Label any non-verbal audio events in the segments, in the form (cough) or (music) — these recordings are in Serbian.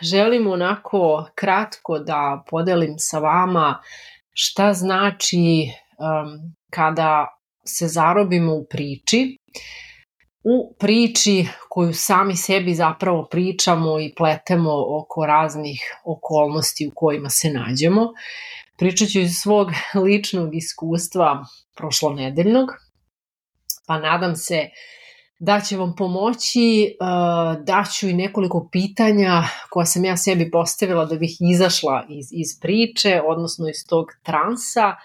želim onako kratko da podelim sa vama šta znači um, kada se zarobimo u priči, u priči koju sami sebi zapravo pričamo i pletemo oko raznih okolnosti u kojima se nađemo. Pričat ću iz svog ličnog iskustva prošlonedeljnog, pa nadam se uh, da će vam pomoći, uh, daću i nekoliko pitanja koja sam ja sebi postavila da bih izašla iz, iz priče, odnosno iz tog transa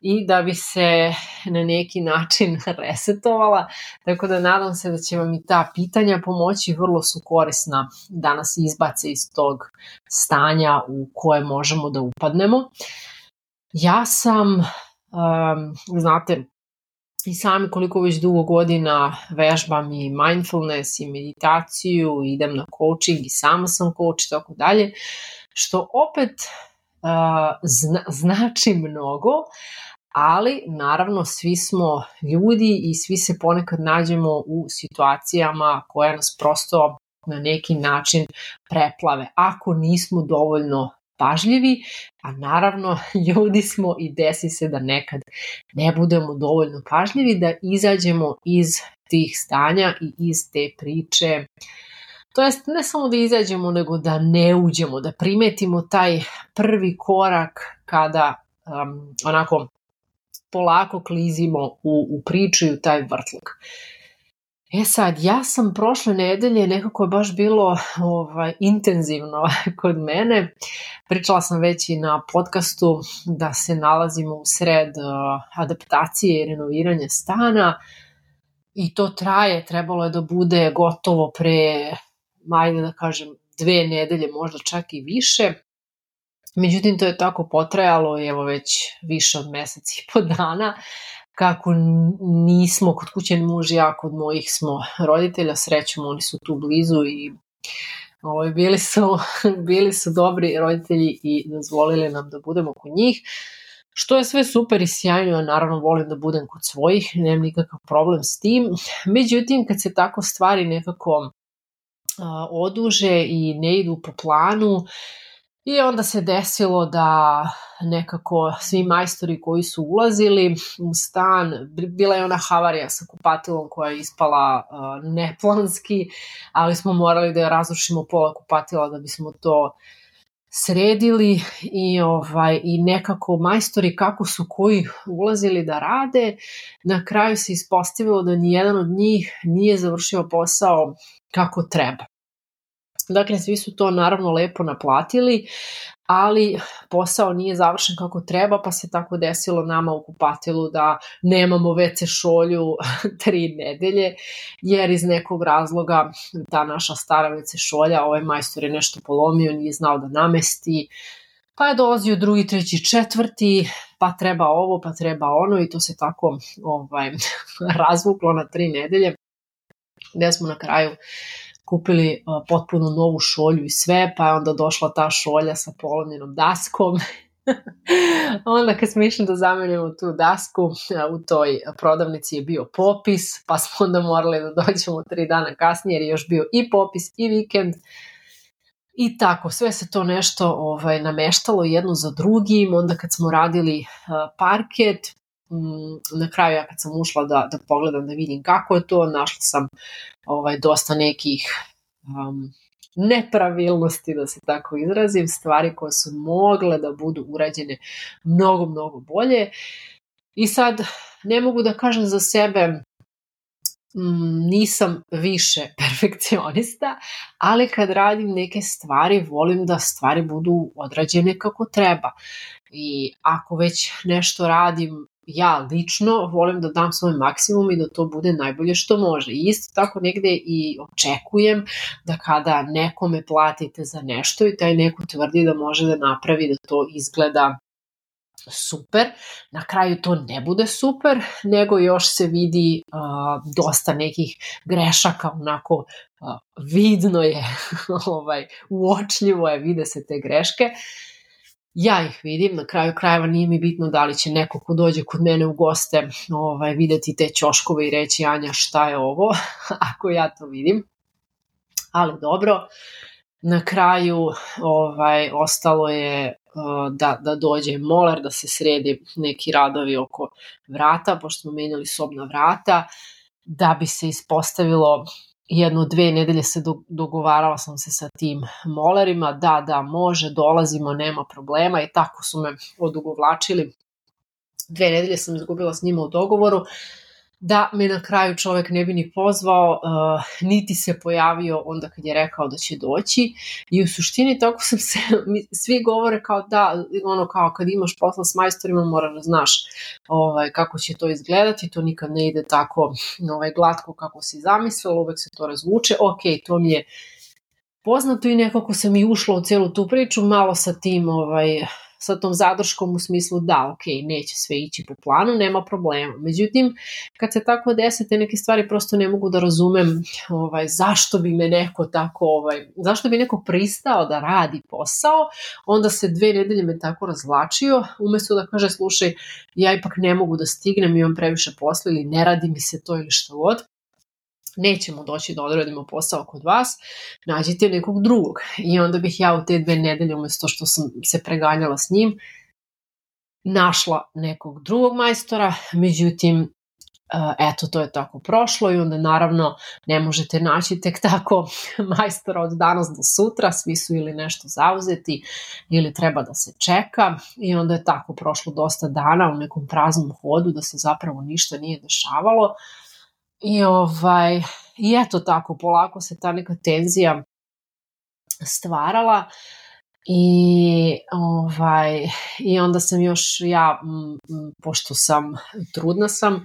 i da bi se na neki način (laughs) resetovala, tako da nadam se da će vam i ta pitanja pomoći, vrlo su korisna da nas izbace iz tog stanja u koje možemo da upadnemo. Ja sam, um, znate, i sami koliko već dugo godina vežbam i mindfulness i meditaciju, idem na coaching i sama sam coach i tako dalje, što opet uh, zna, znači mnogo, ali naravno svi smo ljudi i svi se ponekad nađemo u situacijama koje nas prosto na neki način preplave ako nismo dovoljno pažljivi, a naravno (laughs) ljudi smo i desi se da nekad ne budemo dovoljno pažljivi da izađemo iz tih stanja i iz te priče. To jest ne samo da izađemo, nego da ne uđemo, da primetimo taj prvi korak kada um, onako polako klizimo u, u priču i u taj vrtlog. Uh, E sad, ja sam prošle nedelje, nekako je baš bilo ovaj, intenzivno (laughs) kod mene. Pričala sam već i na podcastu da se nalazimo u sred e, adaptacije i renoviranja stana i to traje, trebalo je da bude gotovo pre, majde da kažem, dve nedelje, možda čak i više. Međutim, to je tako potrajalo, evo već više od meseci i po dana, kako nismo kod kuće muž ja, kod mojih smo roditelja, srećom oni su tu blizu i ovaj, bili, su, (laughs) bili su dobri roditelji i dozvolili nam da budemo kod njih. Što je sve super i sjajno, ja naravno volim da budem kod svojih, nemam nikakav problem s tim. Međutim, kad se tako stvari nekako oduže i ne idu po planu, I onda se desilo da nekako svi majstori koji su ulazili u stan, bila je ona havarija sa kupatilom koja je ispala uh, neplanski, ali smo morali da je razrušimo pola kupatila da bismo to sredili i ovaj i nekako majstori kako su koji ulazili da rade na kraju se ispostavilo da ni jedan od njih nije završio posao kako treba Dakle, svi su to naravno lepo naplatili, ali posao nije završen kako treba, pa se tako desilo nama u kupatilu da nemamo WC šolju (laughs) tri nedelje, jer iz nekog razloga ta naša stara WC šolja, ovaj majstor je nešto polomio, nije znao da namesti, pa je dolazio drugi, treći, četvrti, pa treba ovo, pa treba ono i to se tako ovaj, (laughs) razvuklo na tri nedelje, gde smo na kraju kupili potpuno novu šolju i sve, pa je onda došla ta šolja sa polomljenom daskom (laughs) onda kad smo išli da zamenimo tu dasku, u toj prodavnici je bio popis, pa smo onda morali da dođemo tri dana kasnije jer je još bio i popis i vikend. I tako, sve se to nešto ovaj, nameštalo jedno za drugim, onda kad smo radili parket, Mm, na kraju ja kad sam ušla da, da pogledam da vidim kako je to, našla sam ovaj, dosta nekih um, nepravilnosti, da se tako izrazim, stvari koje su mogle da budu urađene mnogo, mnogo bolje. I sad ne mogu da kažem za sebe m, mm, nisam više (laughs) perfekcionista, ali kad radim neke stvari, volim da stvari budu odrađene kako treba. I ako već nešto radim, ja lično volim da dam svoj maksimum i da to bude najbolje što može. I isto tako negde i očekujem da kada nekome platite za nešto i taj neko tvrdi da može da napravi da to izgleda super, na kraju to ne bude super, nego još se vidi uh, dosta nekih grešaka, onako uh, vidno je, (laughs) ovaj, uočljivo je, vide se te greške. Uh, ja ih vidim, na kraju krajeva nije mi bitno da li će neko ko dođe kod mene u goste ovaj, videti te ćoškove i reći Anja šta je ovo, (laughs) ako ja to vidim. Ali dobro, na kraju ovaj, ostalo je e, da, da dođe molar, da se sredi neki radovi oko vrata, pošto smo menjali sobna vrata, da bi se ispostavilo jedno dve nedelje se dogovarala sam se sa tim molerima, da, da, može, dolazimo, nema problema i tako su me odugovlačili. Dve nedelje sam izgubila s njima u dogovoru. Uh, da me na kraju čovek ne bi ni pozvao, uh, niti se pojavio onda kad je rekao da će doći. I u suštini tako sam se, (laughs) mi, svi govore kao da, ono kao kad imaš posla s majstorima moraš da znaš ovaj, kako će to izgledati, to nikad ne ide tako ovaj, glatko kako si zamislila, uvek se to razvuče, ok, to mi je poznato i nekako sam i ušla u celu tu priču, malo sa tim ovaj, sa tom zadrškom u smislu da, ok, neće sve ići po planu, nema problema. Međutim, kad se tako dese neke stvari, prosto ne mogu da razumem ovaj, zašto bi me neko tako, ovaj, zašto bi neko pristao da radi posao, onda se dve nedelje me tako razvlačio, umesto da kaže, slušaj, ja ipak ne mogu da stignem, imam previše posla ili ne radi mi se to ili što god, nećemo doći da odradimo posao kod vas, nađite nekog drugog. I onda bih ja u te dve nedelje, umesto što sam se preganjala s njim, našla nekog drugog majstora, međutim, e, eto, to je tako prošlo i onda naravno ne možete naći tek tako (laughs) majstora od danas do sutra, svi su ili nešto zauzeti ili treba da se čeka i onda je tako prošlo dosta dana u nekom praznom hodu da se zapravo ništa nije dešavalo. Uh, I, ovaj, I eto tako, polako se ta neka tenzija stvarala. I, ovaj, I onda sam još ja, m, m, pošto sam trudna sam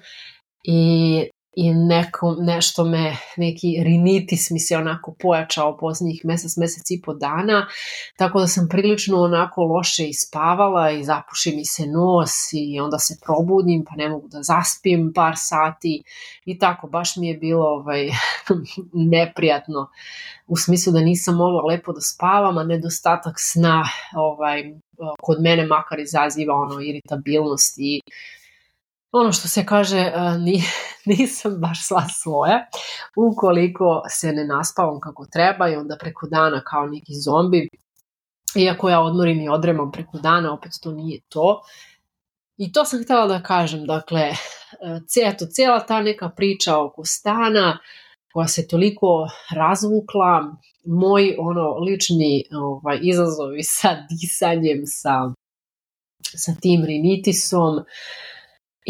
i i neko, nešto me, neki rinitis mi se onako pojačao posljednjih mesec, mesec i po dana, tako da sam prilično onako loše ispavala i zapuši mi se nos i onda se probudim pa ne mogu da zaspim par sati i tako, baš mi je bilo ovaj, (laughs) neprijatno u smislu da nisam mogla lepo da spavam, a nedostatak sna ovaj, kod mene makar izaziva ono iritabilnost i ono što se kaže, e, (laughs) nisam baš sva svoja. Ukoliko se ne naspavam kako treba i onda preko dana kao neki zombi, iako ja odmorim i odremam preko dana, opet to nije to. I to sam htjela da kažem, dakle, e, eto, cijela ta neka priča oko stana koja se toliko razvukla, moji ono lični ovaj, izazovi sa disanjem, sa, sa tim rinitisom,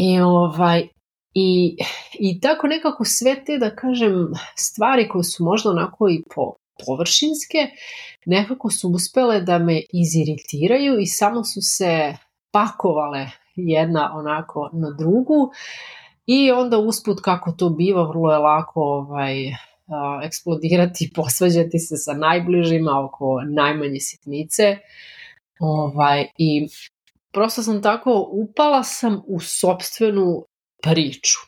I, ovaj, i, i tako nekako sve te, da kažem, stvari koje su možda onako i po površinske, nekako su uspele da me iziritiraju i samo su se pakovale jedna onako na drugu i onda usput kako to biva vrlo je lako ovaj, eksplodirati, (laughs) posvađati se sa najbližima oko najmanje sitnice ovaj, i prosto sam tako upala sam u sobstvenu priču.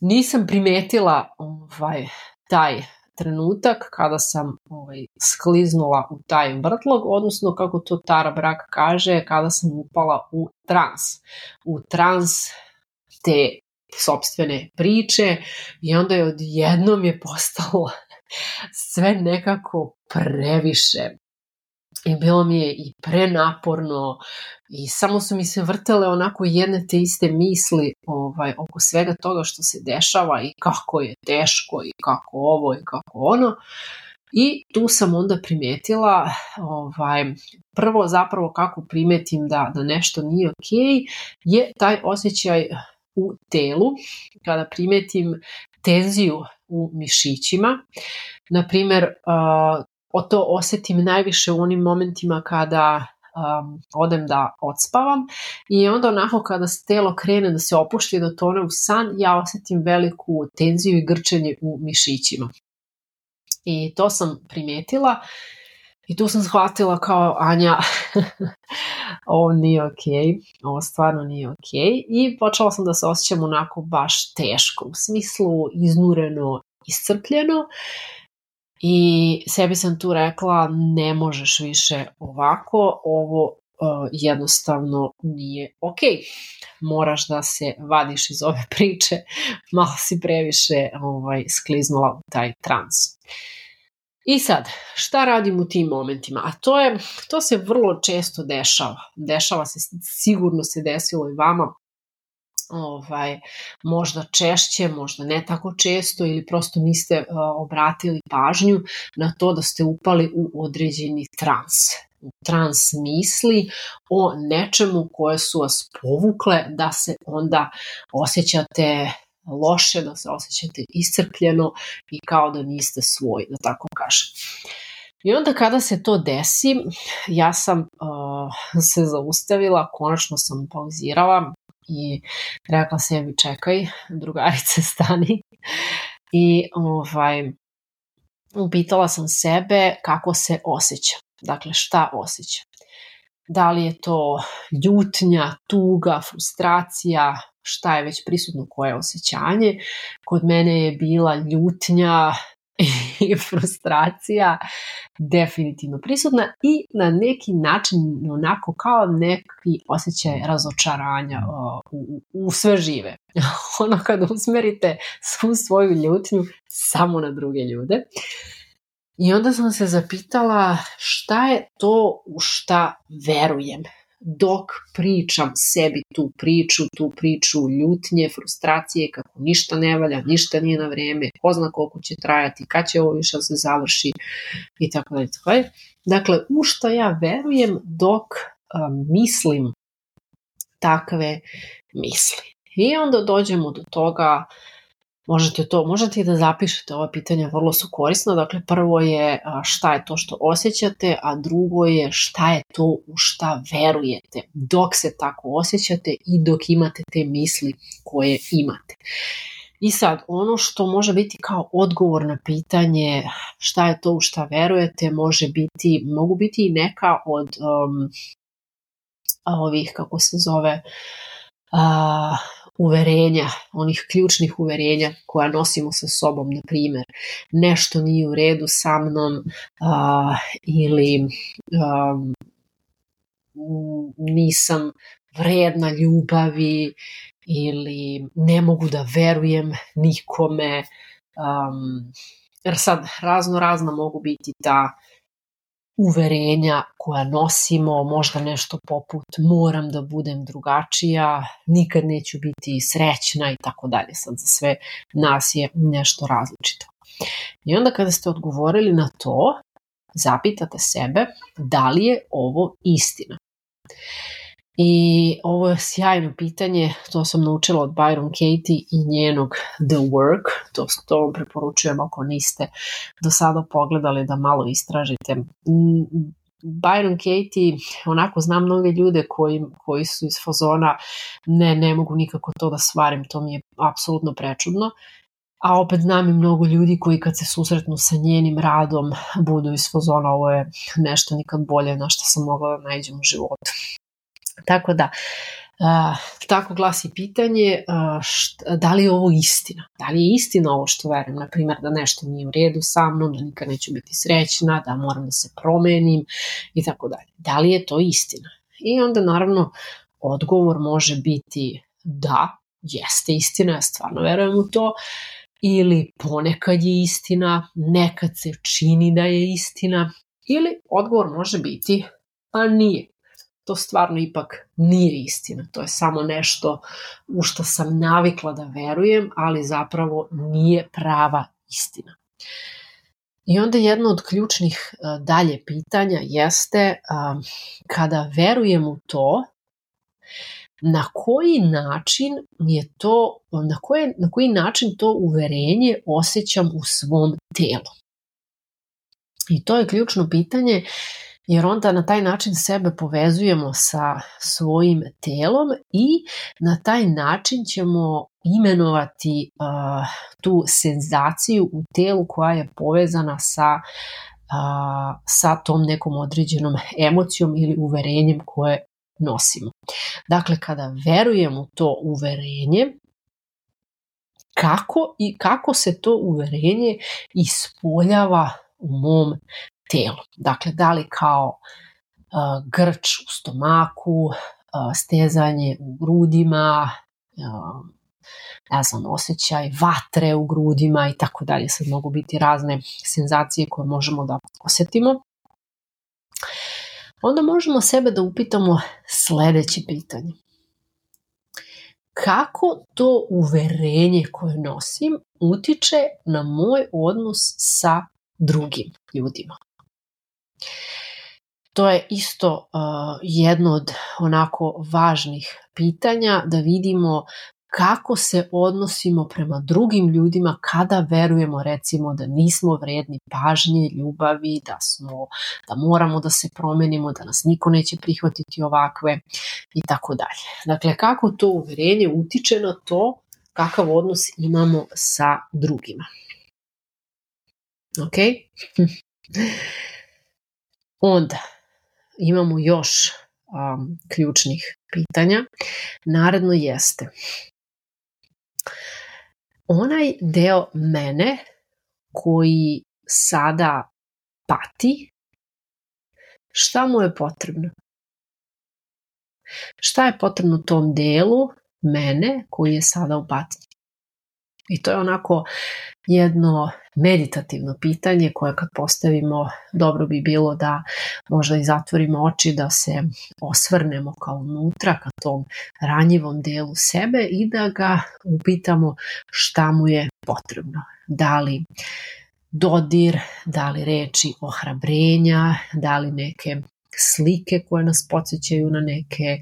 Nisam primetila ovaj, taj trenutak kada sam ovaj, skliznula u taj vrtlog, odnosno kako to Tara Brak kaže, kada sam upala u trans. U trans te sobstvene priče i onda je odjednom je postalo (laughs) sve nekako previše I bilo mi je i prenaporno i samo su mi se vrtele onako jedne te iste misli ovaj, oko svega toga što se dešava i kako je teško i kako ovo i kako ono. I tu sam onda primetila ovaj, prvo zapravo kako primetim da, da nešto nije okay, je taj osjećaj u telu kada primetim tenziju u mišićima. Naprimer, o to osetim najviše u onim momentima kada um, odem da odspavam i onda onako kada se telo krene da se opušti do da tone u san, ja osetim veliku tenziju i grčenje u mišićima. I to sam primetila i tu sam shvatila kao Anja, (laughs) ovo nije okej, okay, ovo stvarno nije okej okay. i počela sam da se osjećam onako baš teško, u smislu iznureno, iscrpljeno i sebi sam tu rekla ne možeš više ovako, ovo e, jednostavno nije ok. Moraš da se vadiš iz ove (laughs) priče, malo si previše ovaj, skliznula u taj trans. I sad, šta radim u tim momentima? A to, je, to se vrlo često dešava. Dešava se, sigurno se desilo i vama ovaj, možda češće, možda ne tako često ili prosto niste e, obratili pažnju na to da ste upali u određeni trans trans misli o nečemu koje su vas povukle da se onda osjećate loše, da se osjećate iscrpljeno i kao da niste svoj, da tako kažem. I onda kada se to desi, ja sam uh, se zaustavila, konačno sam pauzirala i rekla sebi čekaj, drugarice (laughs) stani. I ovaj, upitala sam sebe kako se osjećam. Dakle, šta osjećam? Da li je to ljutnja, tuga, frustracija, šta je već prisutno koje osjećanje. Kod mene je bila ljutnja (laughs) i frustracija definitivno prisutna i na neki način onako kao neki osjećaj razočaranja u, u sve žive. (laughs) ono kad usmerite svu svoju ljutnju samo na druge ljude. I onda sam se zapitala šta je to u šta verujem dok pričam sebi tu priču, tu priču ljutnje, frustracije, kako ništa ne valja, ništa nije na vreme, ko zna koliko će trajati, kad će ovo više da se završi i tako dalje, tako dalje. Dakle, u što ja verujem dok a, mislim takve misli. I onda dođemo do toga uh, Možete to, možete i da zapišete ova pitanja, vrlo su korisna. Dakle, prvo je šta je to što osjećate, a drugo je šta je to u šta verujete, dok se tako osjećate i dok imate te misli koje imate. I sad, ono što može biti kao odgovor na pitanje šta je to u šta verujete, može biti, mogu biti i neka od um, ovih, kako se zove, uh, uverenja, onih ključnih uverenja koja nosimo sa sobom, na primer, nešto nije u redu sa mnom a, ili a, nisam vredna ljubavi ili ne mogu da verujem nikome. Um, jer sad razno razna mogu biti ta uverenja koja nosimo, možda nešto poput moram da budem drugačija, nikad neću biti srećna i tako dalje. Sad za sve nas je nešto različito. I onda kada ste odgovorili na to, zapitate sebe da li je ovo istina. I ovo je sjajno pitanje, to sam naučila od Byron Katie i njenog The Work, to, to vam preporučujem ako niste do sada pogledali da malo istražite. Byron Katie, onako znam mnoge ljude koji, koji su iz fazona ne, ne mogu nikako to da svarim, to mi je apsolutno prečudno. A opet znam i mnogo ljudi koji kad se susretnu sa njenim radom budu iz fazona ovo je nešto nikad bolje na što sam mogla da najđem u životu. Tako da, Uh, tako glasi pitanje uh, šta, da li je ovo istina? Da li je istina ovo što verujem, na primjer da nešto nije u redu sa mnom, da nikad neću biti srećna, da moram da se promenim i tako dalje. Da li je to istina? I onda naravno odgovor može biti da, jeste istina, ja stvarno verujem u to, ili ponekad je istina, nekad se čini da je istina, ili odgovor može biti pa nije to stvarno ipak nije istina. To je samo nešto u što sam navikla da verujem, ali zapravo nije prava istina. I onda jedno od ključnih e, dalje pitanja jeste kada verujem u to, na koji način je to, na, koje, na koji način to uverenje osjećam u svom telu. I to je ključno pitanje jer onda na taj način sebe povezujemo sa svojim telom i na taj način ćemo imenovati uh, tu senzaciju u telu koja je povezana sa uh, sa tom nekom određenom emocijom ili uverenjem koje nosimo. Dakle, kada verujemo to uverenje, kako i kako se to uverenje ispoljava u mom telu. Dakle, da li kao grč u stomaku, stezanje u grudima, ne znam, osjećaj vatre u grudima i tako dalje. Sad mogu biti razne senzacije koje možemo da osetimo. Onda možemo sebe da upitamo sledeće pitanje. Kako to uverenje koje nosim utiče na moj odnos sa drugim ljudima? To je isto uh, jedno od onako važnih pitanja da vidimo kako se odnosimo prema drugim ljudima kada verujemo recimo da nismo vredni pažnje, ljubavi, da smo da moramo da se promenimo, da nas niko neće prihvatiti ovakve i tako dalje. Dakle kako to uverenje utiče na to kakav odnos imamo sa drugima. Ok? Hm. Onda imamo još um, ključnih pitanja. Naredno jeste onaj deo mene koji sada pati, šta mu je potrebno? Šta je potrebno tom delu mene koji je sada u patnji? I to je onako jedno meditativno pitanje koje kad postavimo dobro bi bilo da možda i zatvorimo oči da se osvrnemo kao unutra ka tom ranjivom delu sebe i da ga upitamo šta mu je potrebno. Da li dodir, da li reči ohrabrenja, da li neke slike koje nas podsjećaju na neke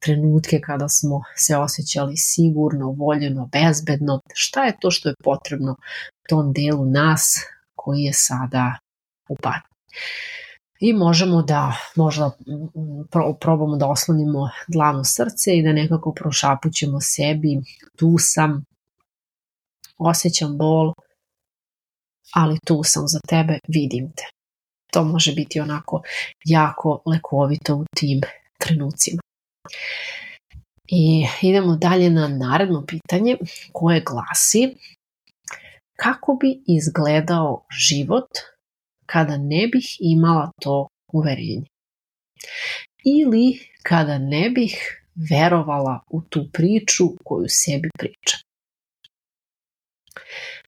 trenutke kada smo se osjećali sigurno, voljeno, bezbedno, šta je to što je potrebno tom delu nas koji je sada u patnji. I možemo da možda mm, pro, probamo da oslonimo dlanu srce i da nekako prošapućemo sebi, tu sam, osjećam bol, ali tu sam za tebe, vidim te. To može biti onako jako lekovito u tim trenucima. I idemo dalje na naredno pitanje koje glasi kako bi izgledao život kada ne bih imala to uverenje? Ili kada ne bih verovala u tu priču koju sebi pričam?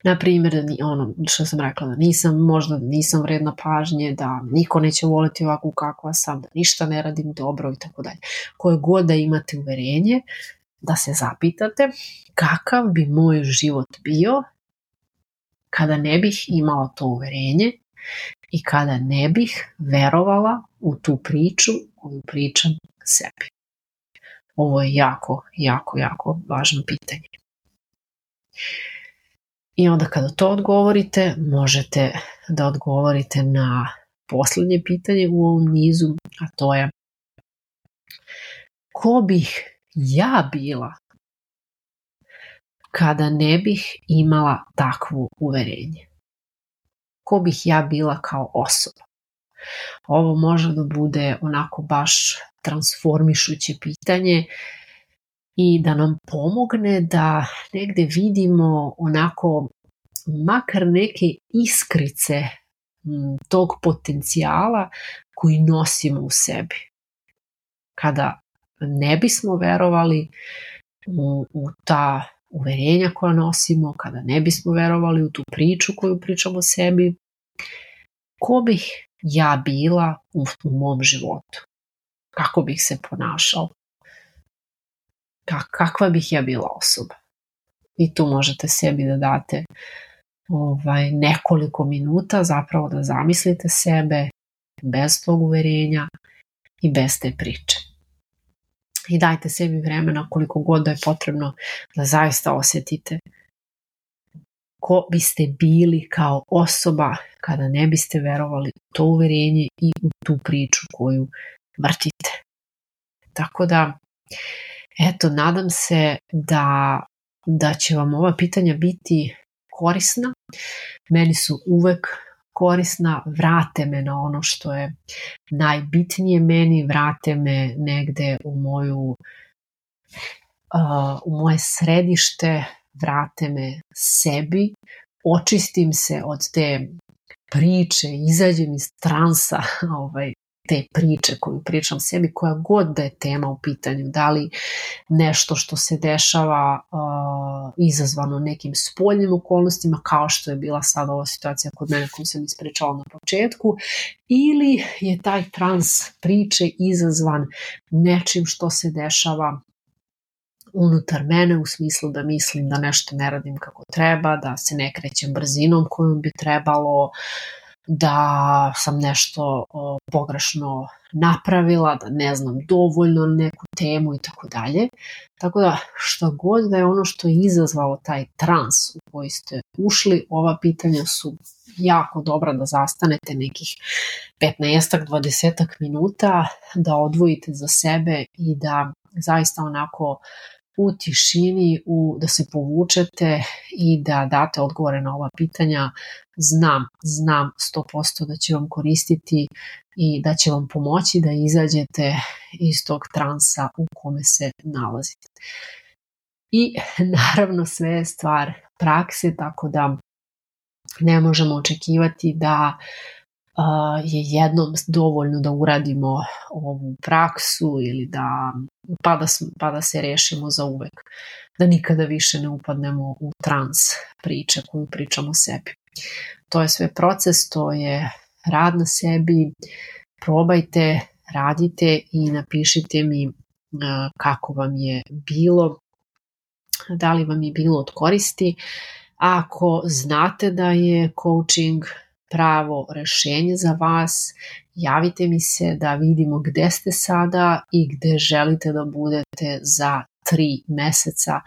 na primjer, da ni, ono, što sam rekla, da nisam, možda nisam vredna pažnje, da niko neće voleti ovakvu kakva sam, da ništa ne radim dobro i tako dalje. Koje god da imate uverenje, da se zapitate kakav bi moj život bio kada ne bih imala to uverenje i kada ne bih verovala u tu priču koju pričam sebi. Ovo je jako, jako, jako važno pitanje. I onda kada to odgovorite, možete da odgovorite na poslednje pitanje u ovom nizu, a to je ko bih ja bila kada ne bih imala takvo uverenje? Ko bih ja bila kao osoba? Ovo može da bude onako baš transformišuće pitanje i da nam pomogne da negde vidimo onako makar neke iskrice tog potencijala koji nosimo u sebi. Kada ne bismo verovali u, u ta uverenja koja nosimo, kada ne bismo verovali u tu priču koju pričamo sebi, ko bih ja bila u, u mom životu? Kako bih se ponašao? kak, kakva bih ja bila osoba. I tu možete sebi da date ovaj, nekoliko minuta zapravo da zamislite sebe bez tog uverenja i bez te priče. I dajte sebi vremena koliko god da je potrebno da zaista osetite ko biste bili kao osoba kada ne biste verovali u to uverenje i u tu priču koju vrtite. Tako da Eto, nadam se da, da će vam ova pitanja biti korisna. Meni su uvek korisna, vrate me na ono što je najbitnije meni, vrate me negde u moju uh, u moje središte, vrate me sebi, očistim se od te priče, izađem iz transa (laughs) ovaj, te priče koju pričam sebi, koja god da je tema u pitanju, da li nešto što se dešava uh, izazvano nekim spoljnim okolnostima, kao što je bila sad ova situacija kod mene koju sam ispričala na početku, ili je taj trans priče izazvan nečim što se dešava unutar mene u smislu da mislim da nešto ne radim kako treba, da se ne krećem brzinom kojom bi trebalo, uh, da sam nešto pogrešno napravila, da ne znam dovoljno neku temu i tako dalje. Tako da što god da je ono što je izazvalo taj trans u koji ste ušli, ova pitanja su jako dobra da zastanete nekih 15 20 minuta, da odvojite za sebe i da zaista onako u tišini, u, da se povučete i da date odgovore na ova pitanja, znam, znam 100% da će vam koristiti i da će vam pomoći da izađete iz tog transa u kome se nalazite. I naravno sve je stvar prakse, tako da ne možemo očekivati da uh, je jednom dovoljno da uradimo ovu praksu ili da pa da, pa da se rešimo za uvek, da nikada više ne upadnemo u trans priče koju pričamo sebi. To je sve proces, to je rad na sebi, probajte, radite i napišite mi kako vam je bilo, da li vam je bilo od koristi. Ako znate da je coaching pravo rešenje za vas. Javite mi se da vidimo gde ste sada i gde želite da budete za tri meseca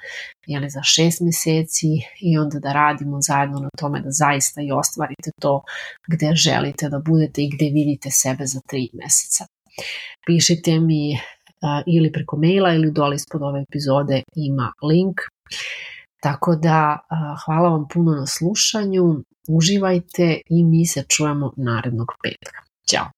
ili za šest meseci i onda da radimo zajedno na tome da zaista i ostvarite to gde želite da budete i gde vidite sebe za tri meseca. Pišite mi ili preko maila ili dole ispod ove epizode ima link. Tako da hvala vam puno na slušanju, uživajte i mi se čujemo narednog petka. Ćao!